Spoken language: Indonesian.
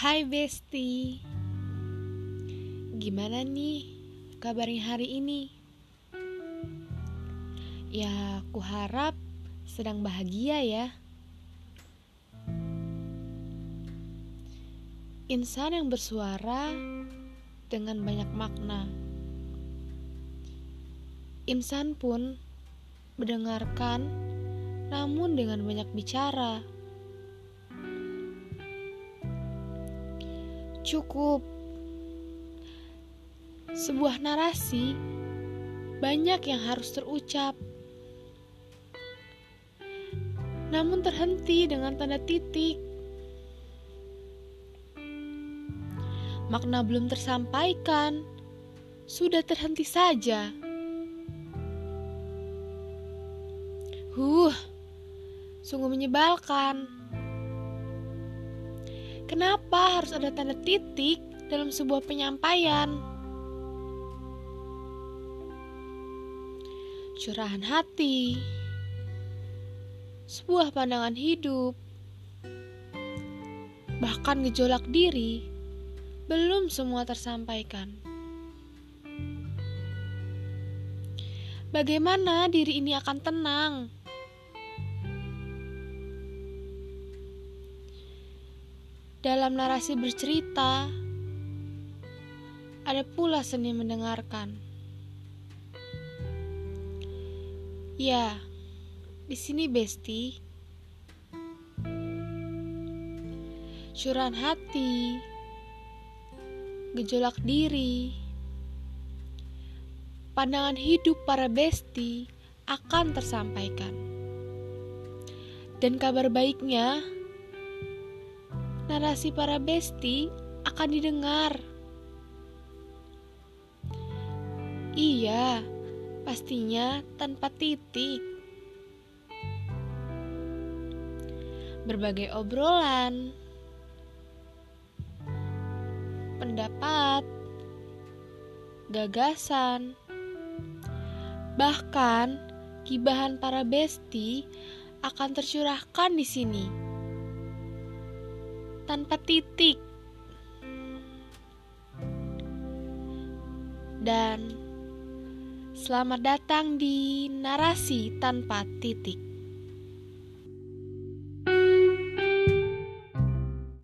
Hai Besti. Gimana nih kabarnya hari ini? Ya, aku harap sedang bahagia ya. Insan yang bersuara dengan banyak makna. Insan pun mendengarkan namun dengan banyak bicara cukup. Sebuah narasi banyak yang harus terucap, namun terhenti dengan tanda titik. Makna belum tersampaikan, sudah terhenti saja. Huh, sungguh menyebalkan. Kenapa harus ada tanda titik dalam sebuah penyampaian? Curahan hati, sebuah pandangan hidup, bahkan gejolak diri, belum semua tersampaikan. Bagaimana diri ini akan tenang? Dalam narasi bercerita, ada pula seni mendengarkan. Ya, di sini Besti. Curahan hati, gejolak diri, pandangan hidup para besti akan tersampaikan. Dan kabar baiknya, narasi para besti akan didengar. Iya, pastinya tanpa titik. Berbagai obrolan, pendapat, gagasan, bahkan kibahan para besti akan tercurahkan di sini tanpa titik. Dan selamat datang di narasi tanpa titik.